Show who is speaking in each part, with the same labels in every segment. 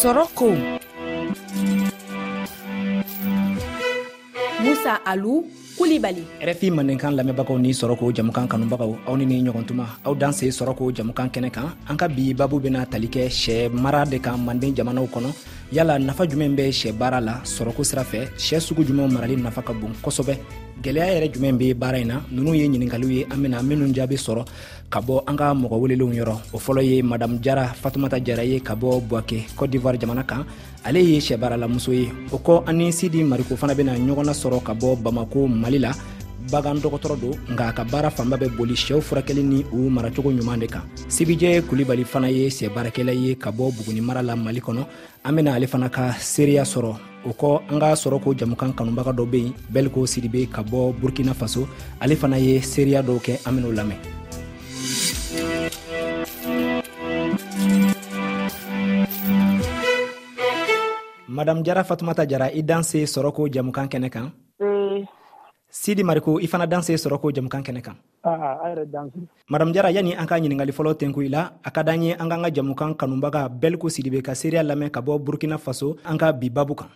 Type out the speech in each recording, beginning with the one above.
Speaker 1: sɔrɔ ko musa alu kulibali
Speaker 2: rfi mandenkan lamɛnbagaw ni sɔrɔko jamukan kanubagaw aw ni ni ɲɔgɔn tuma aw dan se sɔrɔko jamukan kɛnɛ kan an ka bi babu bɛna tali kɛ sɛ mara de kan manden jamanaw kɔnɔ yala nafa jumɛn bɛ sɛ baara la sɔrɔko sira fɛ sɛ sugu jumɛn marali nafa ka bon kosɛbɛ gɛlɛya yɛrɛ jumɛn bɛ baara in na ninnu ye ɲininkaliw ye an bɛna minnu jaabi sɔrɔ ka bɔ an ka mɔgɔ welelenw yɔrɔ o fɔlɔ ye madamu jara fatumata jara ye ka bɔ buwake cote d'ivoire jamana kan ale ye sɛbaaralamuso ye o kɔ an ni sidi mariko fana bɛna ɲɔgɔn na sɔrɔ ka bɔ bamako mali la bagan dɔgɔtɔrɔ don nka a ka baara fanba bɛ boli sɛw furakɛli ni u maracogo ɲuman de kan sibijɛ kulibali fana ye sɛbaarakɛla ye ka bɔ buguni mara la mali kɔnɔ an bena ale fana ka seereya sɔrɔ o kɔ an ka sɔrɔ ko jamukan kanubaga dɔ be yen bɛliko sidibe ka bɔ burkina faso ale fana ye seereya dɔw kɛ an ben'o lamɛn madam jara fatumata jara i danse sɔrɔ ko jamukan kɛnɛ kan sidi mariko i fana danse sɔrɔ ko jamukan kɛnɛ kan madam jara yani an ka ɲiningali fɔlɔ tenku i la a ka d'an ye an k'an ka jamukan kanubaga bɛliko sidibe ka seereya lamɛn ka bɔ burkina faso an ka bi babu kan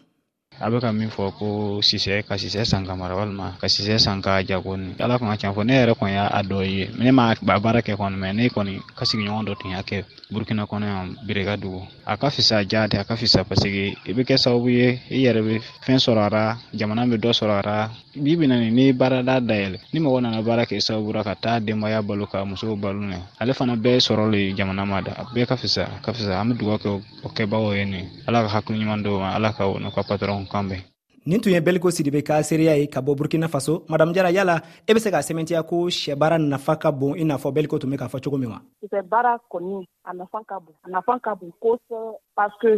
Speaker 3: a bɛ ka min fɔ ko sisɛ ka sisɛ san ka mara walima ka sisɛ san ka jago ni ala kun ka can fɔ ne yɛrɛ kɔni y'a dɔ ye ne ma ba baara kɛ kɔni mɛ ne kɔni ka sigiɲɔgɔn dɔ tun y'a kɛ burukina kɔnɔ yan bereka dugu a ka fisa ja tɛ a ka fisa paseke i bɛ kɛ sababu ye i yɛrɛ bɛ fɛn sɔrɔ a la jamana bɛ dɔ sɔrɔ a la bi bi naani ni baarada dayɛlɛ ni mɔgɔ nana baara kɛ sababu ka taa denbaya balo ka musow balo nɛ ale fana bɛɛ sɔrɔ le jamana ma da a bɛɛ ka fisa ka fisa an bɛ dugawu kɛ o kɛbagaw ye nin ala ka hakili ɲuman d'o ma ala ka o n'o ka patɔrɔn kan bɛn
Speaker 2: nin tun ye beliko sidibe ka seereya ye ka bɔ burkina faso madame jara yala e bɛ se k'a sɛmɛntiya ko sɛbaara nafa ka bon i n'a fɔ beliko tun bɛ k'a fɔ cogo min wa
Speaker 4: sɛbaara kɔni a nafa ka bon a nafa ka bon kosɛbɛ parce que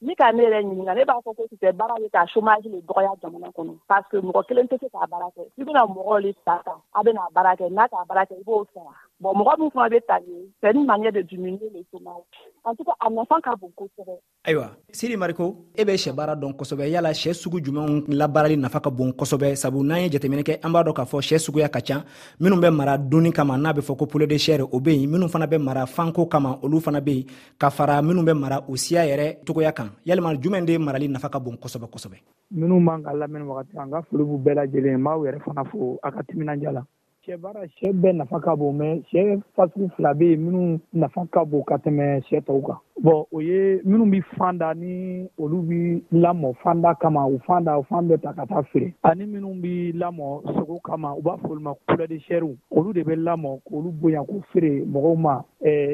Speaker 4: ni ka ne yɛrɛ ɲininka ne b'a fɔ ko sisɛ baara ye ka chômage le dɔgɔya jamana kɔnɔ parce que mɔgɔ kelen tɛ se k'a baara kɛ i bɛna mɔgɔ le ta ta a bɛna baara kɛ n'a k'a baara kɛ i b'o sara bɔn mɔgɔ min fana bɛ ta ye sɛni mangɛ de diminuer le chômage en tout cas a nafa ka bon kosɛbɛ
Speaker 2: ayiwa siri mariko e bɛ shɛ baara dɔn kosɛbɛ yala shɛ sugu jumɛnw labaarali nafa ka bon kosɛbɛ sabu n'an ye jateminɛ kɛ an b'a dɔn k'a fɔ shɛ suguya ka ca minnu bɛ mara dunni kama n'a bɛ fɔ ko polo de shɛre o bɛ yen minnu fana bɛ mara fanko kama olu fana bɛ yen ka fara minnu bɛ mara u siya yɛrɛ cogoya kan yalima jumɛn de marali nafa ka bon kosɛbɛ kosɛbɛ
Speaker 5: minnu b'an ka lamɛnni wagati an ka foli b'u bɛɛ lajɛlen n b'aw yɛrɛ fana fo a ka timinanja la sɛ baara sɛ bɛɛ nafa ka bon mɛ sɛ fasugu fila bɛ yen minnu nafa ka bon ka tɛmɛ sɛ tɔw kan bɔn o ye minnu bɛ fan da ni olu bɛ lamɔ fan da kama u fan da u fan bɛ ta ka taa feere ani minnu bɛ lamɔ sogo kama u b'a fɔ ma kulɛdi sɛriw olu de bɛ lamɔ k'olu bonya ko feere mɔgɔw ma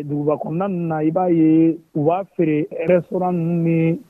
Speaker 5: duguba kɔnɔna ninnu na i b'a ye u b'a feere rɛsɔrɔn ninnu ni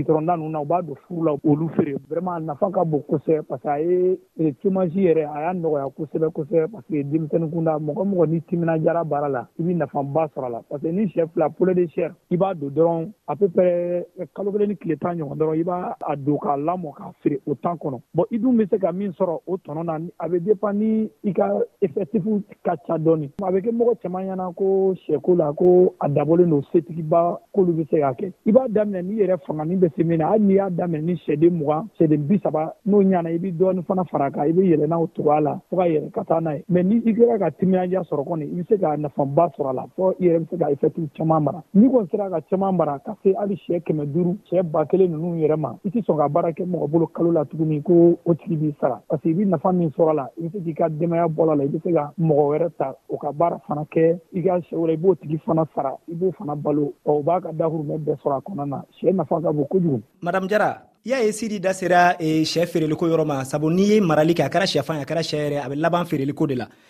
Speaker 5: gtɔrɔnda ninnu na u b'a don furu la olu feere wɛrɛma nafa ka bon kosɛbɛ parce que a ye e chômage yɛrɛ a y'a nɔgɔya kosɛbɛ kosɛbɛ parce que denmisɛnnin kunda mɔgɔ mɔgɔ ni timinajara baara la i bɛ nafaba sɔrɔ a la parce que ni sɛ fila poulet de chair i b'a don dɔrɔn à peu près kalo kelen ni tile tan ɲɔgɔn dɔrɔn i b'a a don k'a lamɔ k'a feere o temps kɔnɔ bon i dun bɛ se ka min sɔrɔ o tɔnɔ na a bɛ dépend ni i ka effectif ka ca dɔɔni a bɛ kɛ mɔgɔ caman ɲɛna ko sɛko la ko a dabɔlen don setigiba k'olu bɛ se k'a kɛ i b'a daminɛ n'i yɛrɛ fangani bɛ se min na hali n'i y'a daminɛ ni sɛden mugan sɛden bi saba n'o ɲana i bɛ dɔɔni fana fara kan i bɛ yɛlɛ n'a o cogoya la fo ka yɛlɛ ka taa n'a ye mɛ ni i kɛra ka timinandiya sɔrɔ kɔni i bɛ se ka nafaba sɔrɔ a la fɔ i yɛrɛ bɛ se ka efɛtiw caman mara N'i kɔni sera ka cɛman mara ka se hali sɛ kɛmɛ duuru cɛ ba kelen ninnu yɛrɛ ma i tɛ sɔn ka baara kɛ mɔgɔ bolo kalo la tuguni ko o tigi b'i sara parce que i bɛ nafa min sɔrɔ la i bɛ se k'i ka denbaya bɔ la i bɛ se ka mɔgɔ wɛrɛ ta o ka baara fana kɛ i ka sɛ wɛrɛ i b'o tigi fana sara i b'o fana balo ɔ u b'a ka dahurumɛ bɛɛ sɔrɔ a kɔnɔna na sɛ nafa ka bon kojugu.
Speaker 2: madame jara y'a ye sidi da sera eh, sɛ feereliko yɔrɔ ma sabu n'i ye marali kɛ a kɛra sɛfan a kɛra sɛ yɛrɛ a bɛ laban feereliko de la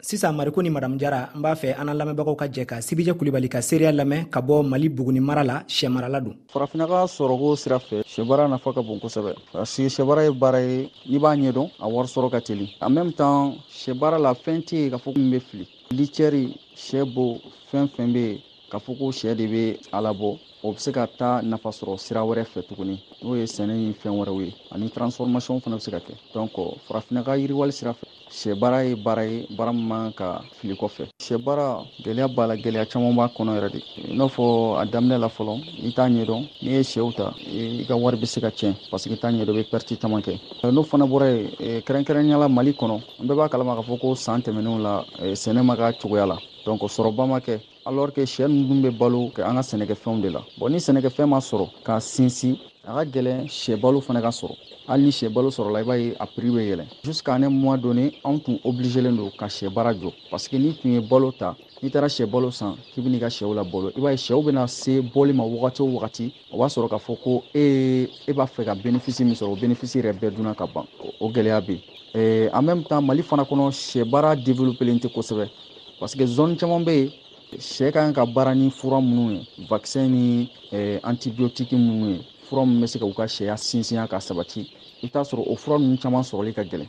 Speaker 2: sisan mariko ni madamu jara n b'a fɛ an na lamɛnbagaw ka jɛ ka sibijɛ kulibali ka seereya lamɛn ka bɔ mali buguni mara la sɛmarala don
Speaker 6: farafinna ka sɔrɔko sira fɛ sɛbara nafa ka bon kosɛbɛ parce sɛbara ye baara ye n'i b'a ɲɛdɔn a wari sɔrɔ ka teli en même temps sɛbara la fɛn tɛ yen ka fɔ min bɛ fili licɛri sɛ bo fɛn fɛn bɛ yen k'a fɔ ko sɛ de bɛ ala bɔ o bɛ se ka taa nafa sɔrɔ sira wɛrɛ fɛ tuguni n'o ye sɛnɛ ni fɛn wɛrɛw ye ani transformation fana bɛ se ka kɛ donc farafinna ka yiriwali sira fɛ sɛ baara ye baara ye baara min man ka fili kɔfɛ sɛ baara gɛlɛya b'a la gɛlɛya caman b'a kɔnɔ yɛrɛ de i n'a fɔ a daminɛ la fɔlɔ i t'a ɲɛdɔn n'i ye sɛw ta i ka wari bɛ se ka tiɲɛ parce que t'a ɲɛdɔn bɛ pɛriti caman kɛ n'o fana bɔra yen kɛrɛnkɛrɛnnenya la mali kɔnɔ an bɛɛ b'a kalama k'a fɔ ko san tɛmɛnenw la sɛnɛ ma k'a cogoya la donc sɔrɔba ma kɛ alors que sɛ ninnu bɛ balo kɛ an ka sɛnɛkɛfɛnw de la bon ni sɛnɛkɛfɛn ma sɔrɔ k'a sinsin a ka gɛlɛn sɛ balo fana ka sɔrɔ hali ni sɛ balo sɔrɔla i b'a ye a prix bɛ yɛlɛn jusqu'à ne mois donné anw tun obligelen don ka sɛ baara jɔ parce que n'i tun ye balo ta n'i taara sɛ balo san k'i bɛ n'i ka sɛw labalo i b'a ye sɛw bɛna se bɔli ma wagati o wagati o b'a sɔrɔ k'a fɔ ko e e b'a fɛ ka benefisi min sɔrɔ o benefisi yɛrɛ bɛɛ dunna ka ban o gɛlɛya bɛ yen en même temps mali fana kɔnɔ sɛ baara développelen tɛ kosɛbɛ parce que zone caman bɛ yen sɛ ka kan ka baara ni fura minnu ye vaccin ni antibiotique minnu ye fura min bɛ se ka u ka sɛya sinsinya ka sabati i bɛ t'a sɔrɔ o fura ninnu caman sɔrɔli ka gɛlɛn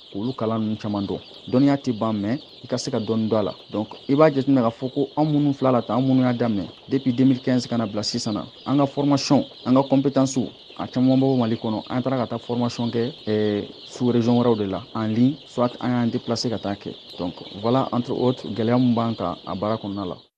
Speaker 6: k'olu kalan ninnu caman dɔn dɔnniya tɛ ban mɛ i ka se ka dɔɔni dɔ a la donc i b'a jateminɛ k'a fɔ ko an minnu fila la ta an minnu y'a daminɛ depuis 2015 kana bila sisan na an ka formation an ka compétence a caman bɔ mali kɔnɔ an taara ka taa formation kɛ eh, sous région wɛrɛw de la en ligne soit an y'an déplacer ka taa kɛ donc voilà entre autres gɛlɛya min b'an kan a baara kɔnɔna la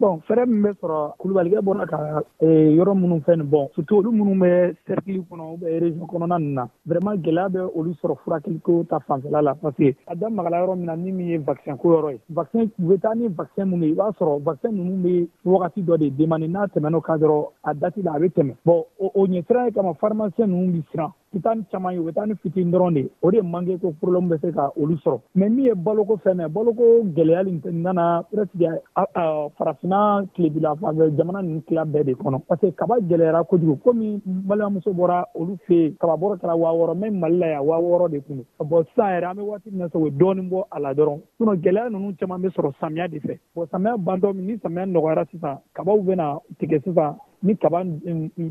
Speaker 4: Bon fɛrɛɛrɛ min bɛ
Speaker 2: sɔrɔ
Speaker 5: kulubalikɛ bɔra ka yɔrɔ minnu fɛn nin bɔ sutu olu minnu bɛ sɛti kɔnɔ bɛre kɔnɔna min na vma gɛlɛya bɛ olu sɔrɔ furakɛkelenko ta fanfɛla la pase a da mara yɔrɔ min na ni min ye bakisɛko yɔrɔ ye ba bɛ taa ni bakisɛ minnu i b'a sɔrɔ bakisɛ ninnu bɛ wagati dɔ de den ni n'a tɛmɛnen ka dɔrɔn a dati la a bɛ tɛmɛ bɔn o ɲɛ siran ye kama faramasɛ ninnu bɛ siran Sitan ni caman ye u bɛ taa ni fitini dɔrɔn de ye o de manque ko problème bɛ se ka olu sɔrɔ mais min ye baloko fɛn na baloko gɛlɛyali in nana presque farafinna tilebinyan fanfɛ jamana ninnu tila bɛɛ de kɔnɔ parce que kaba gɛlɛyara kojugu komi balimamuso bɔra olu fɛ yen kaba bɔrɔ kɛra waa wɔɔrɔ même mali la yan waa wɔɔrɔ de tun don bon sisan yɛrɛ an bɛ waati min na sisan u ye dɔɔnin bɔ a la dɔrɔn sinon gɛlɛya ninnu caman bɛ sɔrɔ samiya de fɛ bon samiya bantɔ ni samiya nɔgɔyara sisan kabaw bɛna tigɛ sisan ni kaba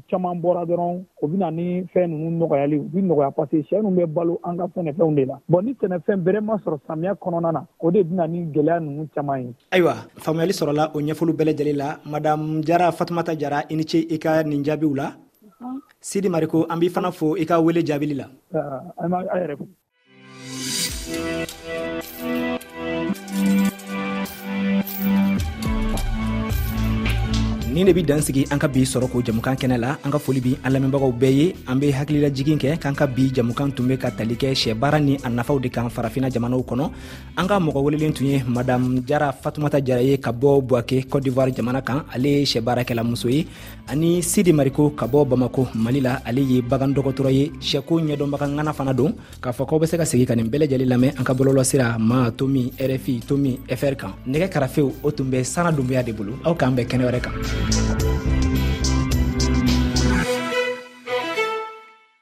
Speaker 5: caman bɔra dɔrɔn o bɛ na ni fɛn ninnu nɔgɔyali u bɛ nɔgɔya parce que sɛ ninnu bɛ balo an ka sɛnɛfɛnw de la bon ni sɛnɛfɛn bɛrɛ ma sɔrɔ samiya kɔnɔna na o de bɛna ni gɛlɛya ninnu caman ye
Speaker 2: ayiwa faamuyali sɔrɔla o ɲɛfɔliw bɛɛ lajɛlen la madame jara fatumata jara i ni ce i ka nin jaabiw la sidi mariko an b'i fana fo i ka wele jaabili la ah, nin de be dansigi an ka bi sɔrɔ ko jamukan kɛnɛ la an ka foli bi an lamɛnbagaw bɛɛ ye an be hakililajigin kɛ k'an ka bi jamukan tun be ka tali kɛ sɛ baara ni a nafaw de kan farafina jamanaw kɔnɔ an ka mɔgɔ welelen tun ye madam jara fatumata jara ye ka bɔ buwake cote d'ivoire jamana kan ale ye sɛ baarakɛla muso ye ani sidi mariko ka bɔ bamako mali la ale ye bagan dɔgɔtɔrɔ ye sɛko ɲɛdɔnbaga ŋana fana don k'a fɔ k'aw bɛ se ka segi ka nin bɛɛ lajɛlen lamɛn an ka bɔlɔlɔsira ma tomi rfi tomi fr kan nɛgɛ karafew o tun bɛ sana dunbuya de bolo aw k'an bɛɛ kɛnɛ wɛrɛ kan